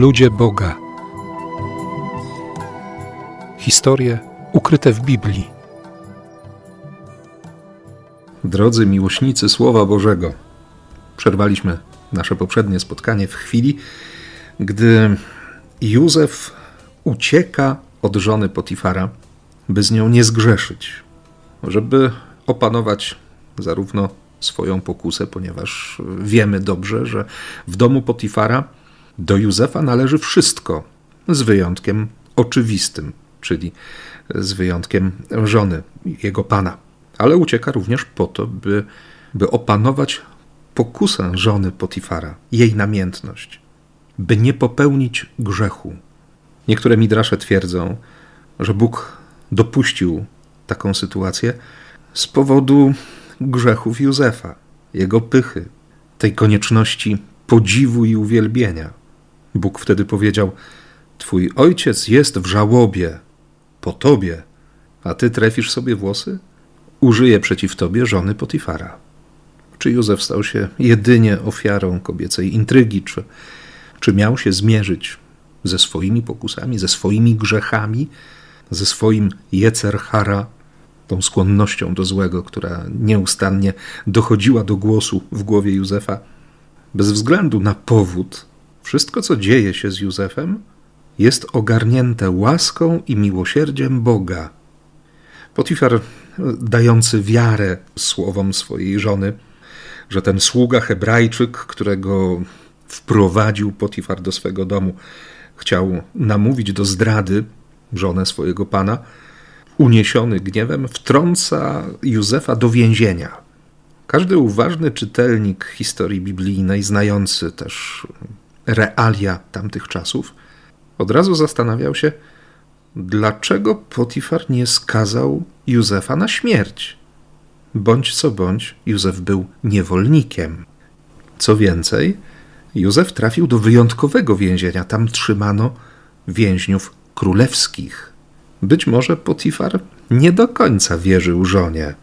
Ludzie Boga. Historie ukryte w Biblii. Drodzy miłośnicy Słowa Bożego, przerwaliśmy nasze poprzednie spotkanie w chwili, gdy Józef ucieka od żony Potifara, by z nią nie zgrzeszyć, żeby opanować zarówno swoją pokusę, ponieważ wiemy dobrze, że w domu Potifara do Józefa należy wszystko, z wyjątkiem oczywistym, czyli z wyjątkiem żony, jego pana. Ale ucieka również po to, by, by opanować pokusę żony Potifara, jej namiętność, by nie popełnić grzechu. Niektóre midrasze twierdzą, że Bóg dopuścił taką sytuację z powodu grzechów Józefa, jego pychy, tej konieczności podziwu i uwielbienia. Bóg wtedy powiedział: Twój ojciec jest w żałobie po tobie, a ty trefisz sobie włosy? Użyje przeciw tobie żony Potifara. Czy Józef stał się jedynie ofiarą kobiecej intrygi, czy, czy miał się zmierzyć ze swoimi pokusami, ze swoimi grzechami, ze swoim jecerhara, tą skłonnością do złego, która nieustannie dochodziła do głosu w głowie Józefa? Bez względu na powód, wszystko, co dzieje się z Józefem, jest ogarnięte łaską i miłosierdziem Boga. Potifar, dający wiarę słowom swojej żony, że ten sługa Hebrajczyk, którego wprowadził Potifar do swego domu, chciał namówić do zdrady żonę swojego pana, uniesiony gniewem, wtrąca Józefa do więzienia. Każdy uważny czytelnik historii biblijnej, znający też realia tamtych czasów, od razu zastanawiał się, dlaczego Potifar nie skazał Józefa na śmierć. Bądź co bądź, Józef był niewolnikiem. Co więcej, Józef trafił do wyjątkowego więzienia. Tam trzymano więźniów królewskich. Być może Potifar nie do końca wierzył żonie.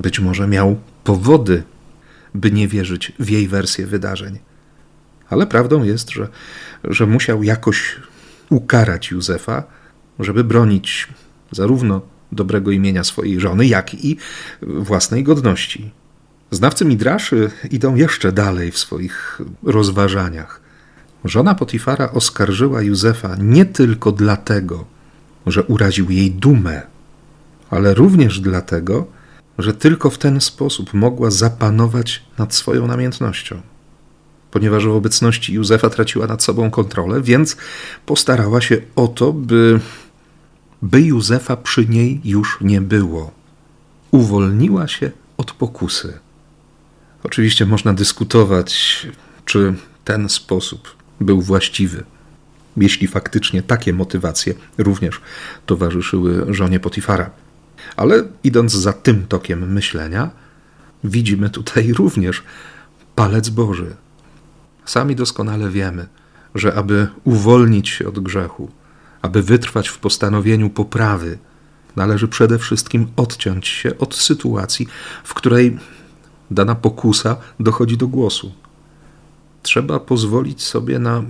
Być może miał powody, by nie wierzyć w jej wersję wydarzeń. Ale prawdą jest, że, że musiał jakoś ukarać Józefa, żeby bronić zarówno dobrego imienia swojej żony, jak i własnej godności. Znawcy Midraszy idą jeszcze dalej w swoich rozważaniach. Żona Potifara oskarżyła Józefa nie tylko dlatego, że uraził jej dumę, ale również dlatego, że tylko w ten sposób mogła zapanować nad swoją namiętnością ponieważ w obecności Józefa traciła nad sobą kontrolę, więc postarała się o to, by, by Józefa przy niej już nie było. Uwolniła się od pokusy. Oczywiście można dyskutować, czy ten sposób był właściwy, jeśli faktycznie takie motywacje również towarzyszyły żonie Potifara. Ale idąc za tym tokiem myślenia, widzimy tutaj również palec Boży, Sami doskonale wiemy, że aby uwolnić się od grzechu, aby wytrwać w postanowieniu poprawy, należy przede wszystkim odciąć się od sytuacji, w której dana pokusa dochodzi do głosu. Trzeba pozwolić sobie na,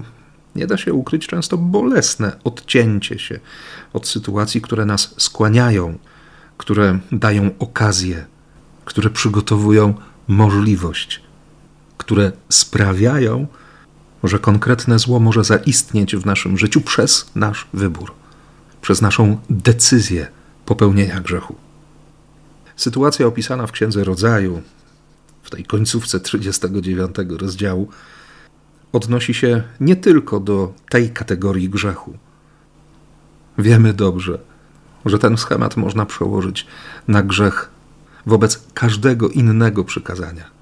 nie da się ukryć, często bolesne odcięcie się od sytuacji, które nas skłaniają, które dają okazję, które przygotowują możliwość które sprawiają, że konkretne zło może zaistnieć w naszym życiu przez nasz wybór, przez naszą decyzję popełnienia grzechu. Sytuacja opisana w Księdze Rodzaju, w tej końcówce 39 rozdziału, odnosi się nie tylko do tej kategorii grzechu. Wiemy dobrze, że ten schemat można przełożyć na grzech wobec każdego innego przykazania.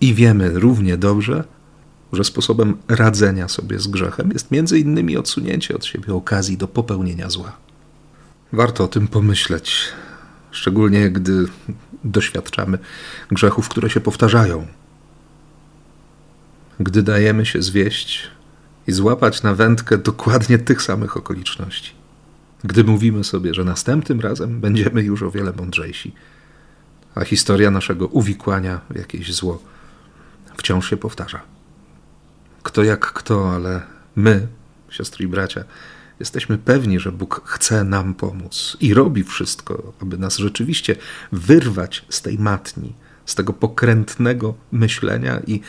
I wiemy równie dobrze, że sposobem radzenia sobie z grzechem jest między innymi odsunięcie od siebie okazji do popełnienia zła. Warto o tym pomyśleć, szczególnie gdy doświadczamy grzechów, które się powtarzają. Gdy dajemy się zwieść i złapać na wędkę dokładnie tych samych okoliczności. Gdy mówimy sobie, że następnym razem będziemy już o wiele mądrzejsi, a historia naszego uwikłania w jakieś zło wciąż się powtarza. Kto jak kto, ale my siostry i bracia, jesteśmy pewni, że Bóg chce nam pomóc i robi wszystko, aby nas rzeczywiście wyrwać z tej matni, z tego pokrętnego myślenia i,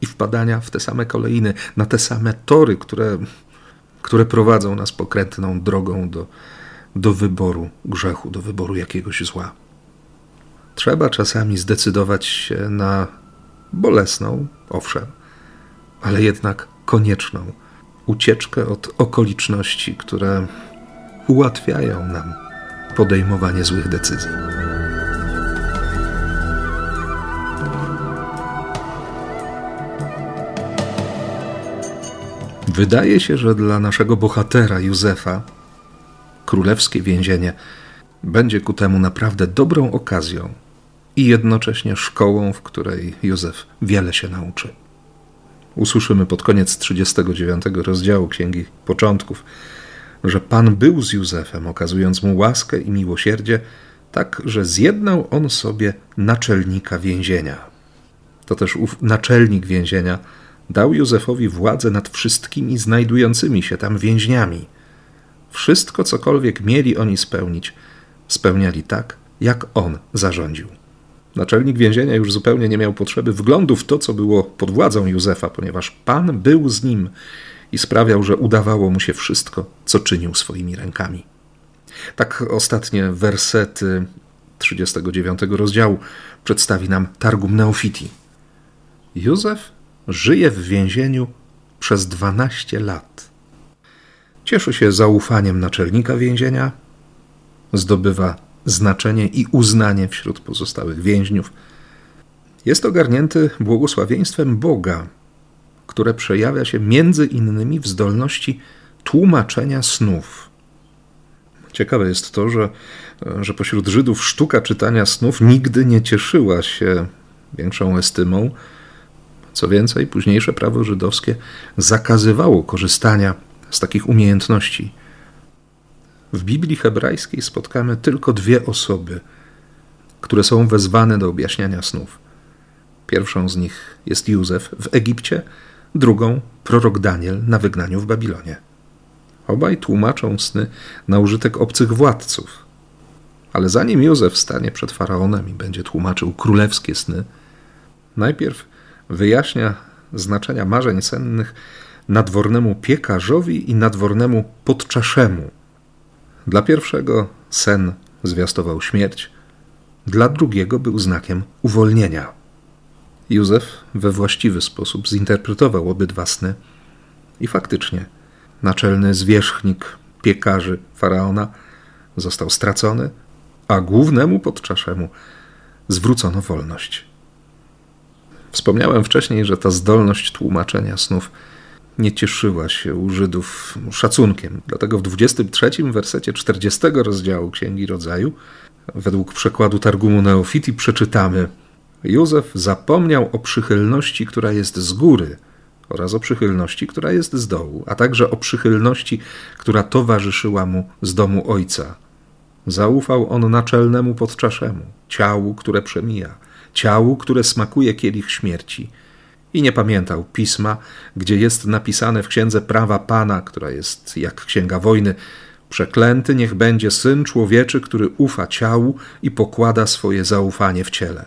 i wpadania w te same kolejny, na te same tory, które, które prowadzą nas pokrętną drogą do, do wyboru grzechu, do wyboru jakiegoś zła. Trzeba czasami zdecydować się na bolesną, owszem, ale jednak konieczną ucieczkę od okoliczności, które ułatwiają nam podejmowanie złych decyzji. Wydaje się, że dla naszego bohatera Józefa królewskie więzienie będzie ku temu naprawdę dobrą okazją i jednocześnie szkołą, w której Józef wiele się nauczy. Usłyszymy pod koniec 39 rozdziału Księgi Początków, że Pan był z Józefem, okazując mu łaskę i miłosierdzie, tak, że zjednał on sobie naczelnika więzienia. To też ów naczelnik więzienia dał Józefowi władzę nad wszystkimi znajdującymi się tam więźniami. Wszystko, cokolwiek mieli oni spełnić, spełniali tak, jak on zarządził. Naczelnik więzienia już zupełnie nie miał potrzeby wglądu w to, co było pod władzą Józefa, ponieważ Pan był z nim i sprawiał, że udawało mu się wszystko, co czynił swoimi rękami. Tak ostatnie wersety 39 rozdziału przedstawi nam Targum Neofiti. Józef żyje w więzieniu przez 12 lat. Cieszy się zaufaniem naczelnika więzienia, zdobywa znaczenie i uznanie wśród pozostałych więźniów. Jest ogarnięty błogosławieństwem Boga, które przejawia się między innymi w zdolności tłumaczenia snów. Ciekawe jest to, że, że pośród Żydów sztuka czytania snów nigdy nie cieszyła się większą estymą. Co więcej, późniejsze prawo żydowskie zakazywało korzystania z takich umiejętności. W Biblii hebrajskiej spotkamy tylko dwie osoby, które są wezwane do objaśniania snów. Pierwszą z nich jest Józef w Egipcie, drugą prorok Daniel na wygnaniu w Babilonie. Obaj tłumaczą sny na użytek obcych władców. Ale zanim Józef stanie przed faraonem i będzie tłumaczył królewskie sny, najpierw wyjaśnia znaczenia marzeń sennych nadwornemu piekarzowi i nadwornemu podczaszemu, dla pierwszego sen zwiastował śmierć, dla drugiego był znakiem uwolnienia. Józef we właściwy sposób zinterpretował obydwa sny i faktycznie naczelny zwierzchnik piekarzy faraona został stracony, a głównemu podczaszemu zwrócono wolność. Wspomniałem wcześniej, że ta zdolność tłumaczenia snów nie cieszyła się u Żydów szacunkiem. Dlatego w 23 wersecie 40 rozdziału Księgi Rodzaju, według przekładu Targumu Neofiti, przeczytamy: Józef zapomniał o przychylności, która jest z góry, oraz o przychylności, która jest z dołu, a także o przychylności, która towarzyszyła mu z domu ojca. Zaufał on naczelnemu podczaszemu, ciału, które przemija, ciału, które smakuje kielich śmierci i nie pamiętał pisma, gdzie jest napisane w księdze prawa Pana, która jest jak księga wojny. Przeklęty niech będzie syn człowieczy, który ufa ciału i pokłada swoje zaufanie w ciele.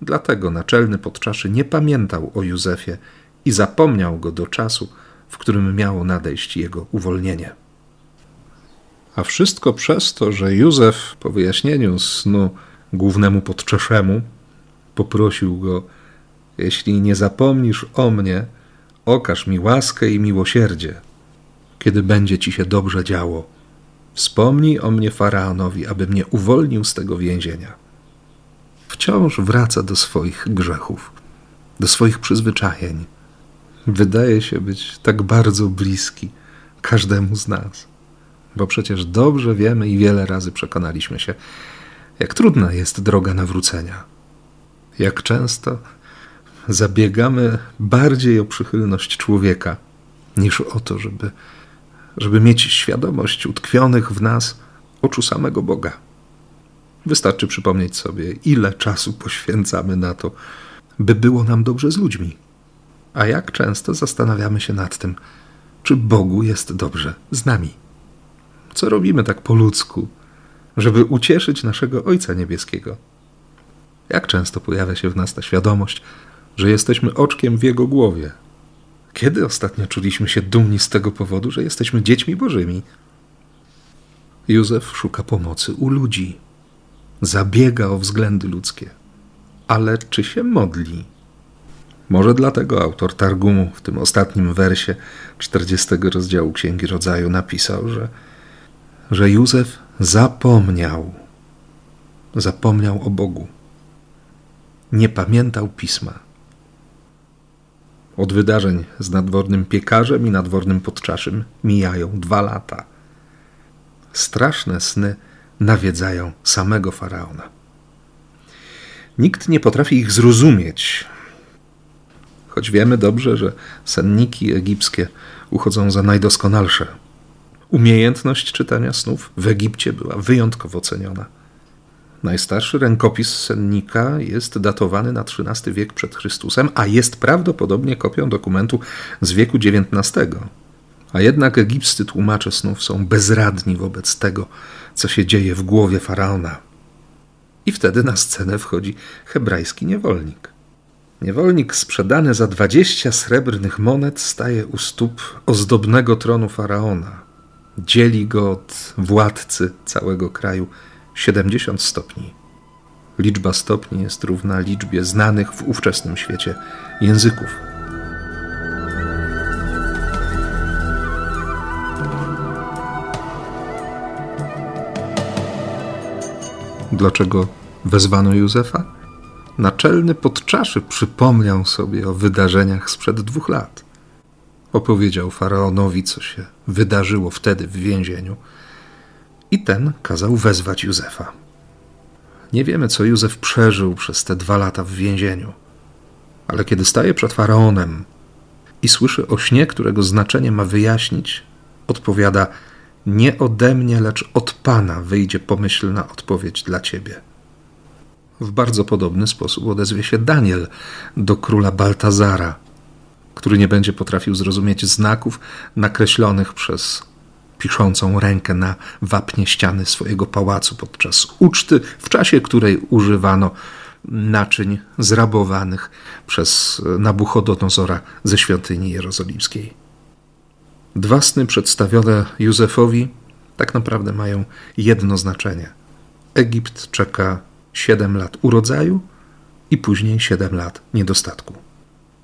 Dlatego naczelny podczaszy nie pamiętał o Józefie i zapomniał go do czasu, w którym miało nadejść jego uwolnienie. A wszystko przez to, że Józef po wyjaśnieniu snu głównemu podczaszemu poprosił go, jeśli nie zapomnisz o mnie, okaż mi łaskę i miłosierdzie, kiedy będzie ci się dobrze działo. Wspomnij o mnie faraonowi, aby mnie uwolnił z tego więzienia. Wciąż wraca do swoich grzechów, do swoich przyzwyczajeń. Wydaje się być tak bardzo bliski każdemu z nas, bo przecież dobrze wiemy i wiele razy przekonaliśmy się, jak trudna jest droga nawrócenia. Jak często zabiegamy bardziej o przychylność człowieka niż o to, żeby, żeby mieć świadomość utkwionych w nas oczu samego Boga. Wystarczy przypomnieć sobie, ile czasu poświęcamy na to, by było nam dobrze z ludźmi. A jak często zastanawiamy się nad tym, czy Bogu jest dobrze z nami. Co robimy tak po ludzku, żeby ucieszyć naszego Ojca Niebieskiego? Jak często pojawia się w nas ta świadomość, że jesteśmy oczkiem w Jego głowie? Kiedy ostatnio czuliśmy się dumni z tego powodu, że jesteśmy dziećmi Bożymi? Józef szuka pomocy u ludzi, zabiega o względy ludzkie, ale czy się modli? Może dlatego autor Targumu w tym ostatnim wersie 40 rozdziału Księgi Rodzaju napisał, że, że Józef zapomniał, zapomniał o Bogu. Nie pamiętał pisma. Od wydarzeń z nadwornym piekarzem i nadwornym podczaszym mijają dwa lata. Straszne sny nawiedzają samego faraona. Nikt nie potrafi ich zrozumieć, choć wiemy dobrze, że senniki egipskie uchodzą za najdoskonalsze. Umiejętność czytania snów w Egipcie była wyjątkowo ceniona. Najstarszy rękopis sennika jest datowany na XIII wiek przed Chrystusem, a jest prawdopodobnie kopią dokumentu z wieku XIX. A jednak egipscy tłumacze snów są bezradni wobec tego, co się dzieje w głowie faraona. I wtedy na scenę wchodzi hebrajski niewolnik. Niewolnik sprzedany za dwadzieścia srebrnych monet staje u stóp ozdobnego tronu faraona. Dzieli go od władcy całego kraju 70 stopni. Liczba stopni jest równa liczbie znanych w ówczesnym świecie języków. Dlaczego wezwano Józefa? Naczelny podczaszy przypomniał sobie o wydarzeniach sprzed dwóch lat. Opowiedział faraonowi, co się wydarzyło wtedy w więzieniu, i ten kazał wezwać Józefa. Nie wiemy, co Józef przeżył przez te dwa lata w więzieniu, ale kiedy staje przed faraonem i słyszy o śnie, którego znaczenie ma wyjaśnić, odpowiada: Nie ode mnie, lecz od Pana wyjdzie pomyślna odpowiedź dla ciebie. W bardzo podobny sposób odezwie się Daniel do króla Baltazara, który nie będzie potrafił zrozumieć znaków nakreślonych przez piszącą rękę na wapnie ściany swojego pałacu podczas uczty, w czasie której używano naczyń zrabowanych przez Nabuchodonozora ze świątyni jerozolimskiej. Dwa sny przedstawione Józefowi tak naprawdę mają jedno znaczenie. Egipt czeka siedem lat urodzaju i później siedem lat niedostatku.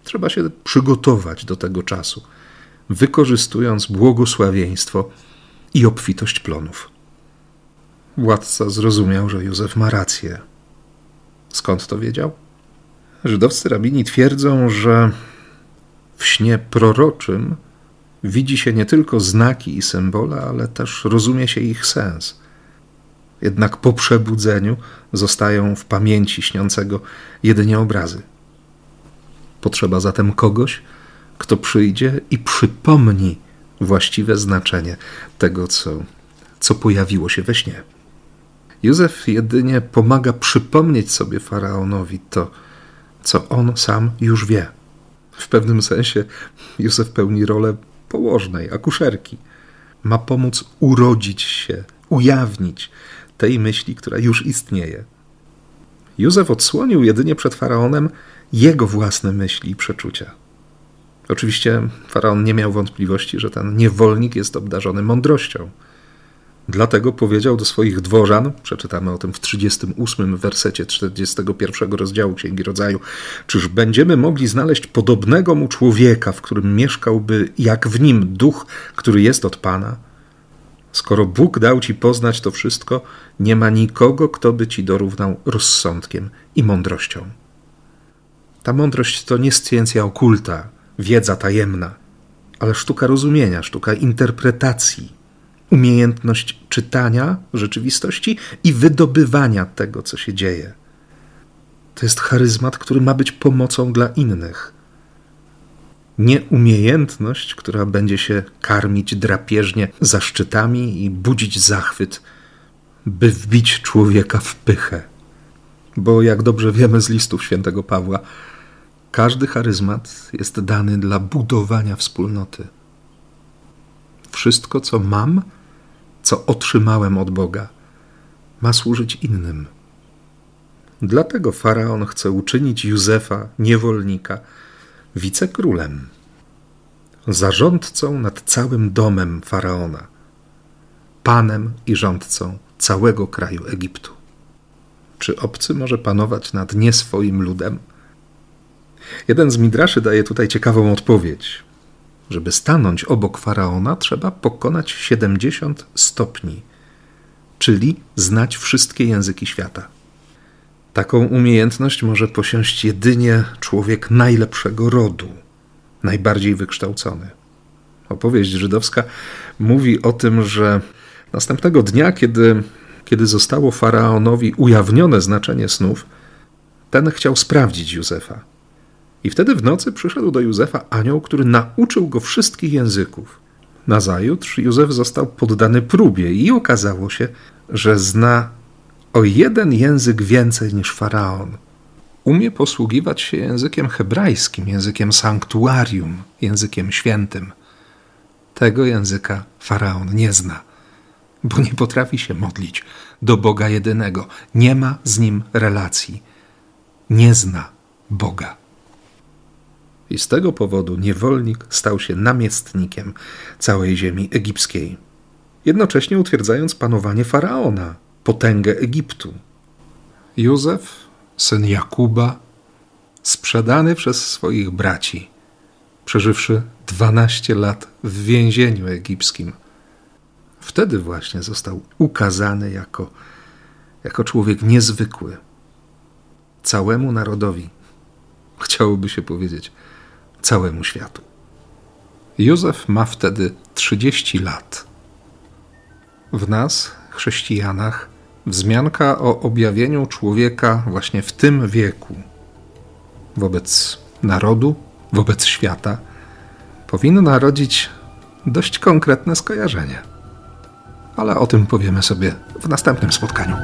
Trzeba się przygotować do tego czasu, wykorzystując błogosławieństwo i obfitość plonów. Władca zrozumiał, że Józef ma rację. Skąd to wiedział? Żydowscy rabini twierdzą, że w śnie proroczym widzi się nie tylko znaki i symbole, ale też rozumie się ich sens. Jednak po przebudzeniu zostają w pamięci śniącego jedynie obrazy. Potrzeba zatem kogoś, kto przyjdzie i przypomni właściwe znaczenie tego, co, co pojawiło się we śnie. Józef jedynie pomaga przypomnieć sobie faraonowi to, co on sam już wie. W pewnym sensie Józef pełni rolę położnej, akuszerki. Ma pomóc urodzić się, ujawnić tej myśli, która już istnieje. Józef odsłonił jedynie przed faraonem jego własne myśli i przeczucia. Oczywiście faraon nie miał wątpliwości, że ten niewolnik jest obdarzony mądrością. Dlatego powiedział do swoich dworzan, przeczytamy o tym w 38 wersecie 41 rozdziału Księgi Rodzaju, czyż będziemy mogli znaleźć podobnego mu człowieka, w którym mieszkałby jak w nim duch, który jest od Pana? Skoro Bóg dał ci poznać to wszystko, nie ma nikogo, kto by ci dorównał rozsądkiem i mądrością. Ta mądrość to nie scjencja okulta, wiedza tajemna, ale sztuka rozumienia, sztuka interpretacji, umiejętność czytania rzeczywistości i wydobywania tego, co się dzieje. To jest charyzmat, który ma być pomocą dla innych. Nie umiejętność, która będzie się karmić drapieżnie zaszczytami i budzić zachwyt, by wbić człowieka w pychę. Bo jak dobrze wiemy z listów świętego Pawła, każdy charyzmat jest dany dla budowania wspólnoty. wszystko, co mam, co otrzymałem od Boga, ma służyć innym. Dlatego faraon chce uczynić Józefa, niewolnika, wicekrólem, zarządcą nad całym domem faraona, panem i rządcą całego kraju Egiptu. Czy obcy może panować nad nieswoim ludem? Jeden z midraszy daje tutaj ciekawą odpowiedź. Żeby stanąć obok faraona, trzeba pokonać 70 stopni, czyli znać wszystkie języki świata. Taką umiejętność może posiąść jedynie człowiek najlepszego rodu, najbardziej wykształcony. Opowieść żydowska mówi o tym, że następnego dnia, kiedy, kiedy zostało faraonowi ujawnione znaczenie snów, ten chciał sprawdzić Józefa. I wtedy w nocy przyszedł do Józefa anioł, który nauczył go wszystkich języków. Nazajutrz Józef został poddany próbie i okazało się, że zna o jeden język więcej niż faraon. Umie posługiwać się językiem hebrajskim, językiem sanktuarium, językiem świętym. Tego języka faraon nie zna, bo nie potrafi się modlić do Boga jedynego, nie ma z nim relacji, nie zna Boga. I z tego powodu niewolnik stał się namiestnikiem całej ziemi egipskiej, jednocześnie utwierdzając panowanie faraona potęgę Egiptu. Józef, syn Jakuba, sprzedany przez swoich braci, przeżywszy 12 lat w więzieniu egipskim, wtedy właśnie został ukazany jako, jako człowiek niezwykły. Całemu narodowi, chciałoby się powiedzieć, całemu światu. Józef ma wtedy 30 lat. W nas, chrześcijanach, wzmianka o objawieniu człowieka właśnie w tym wieku wobec narodu, wobec świata, powinna rodzić dość konkretne skojarzenie. Ale o tym powiemy sobie w następnym spotkaniu.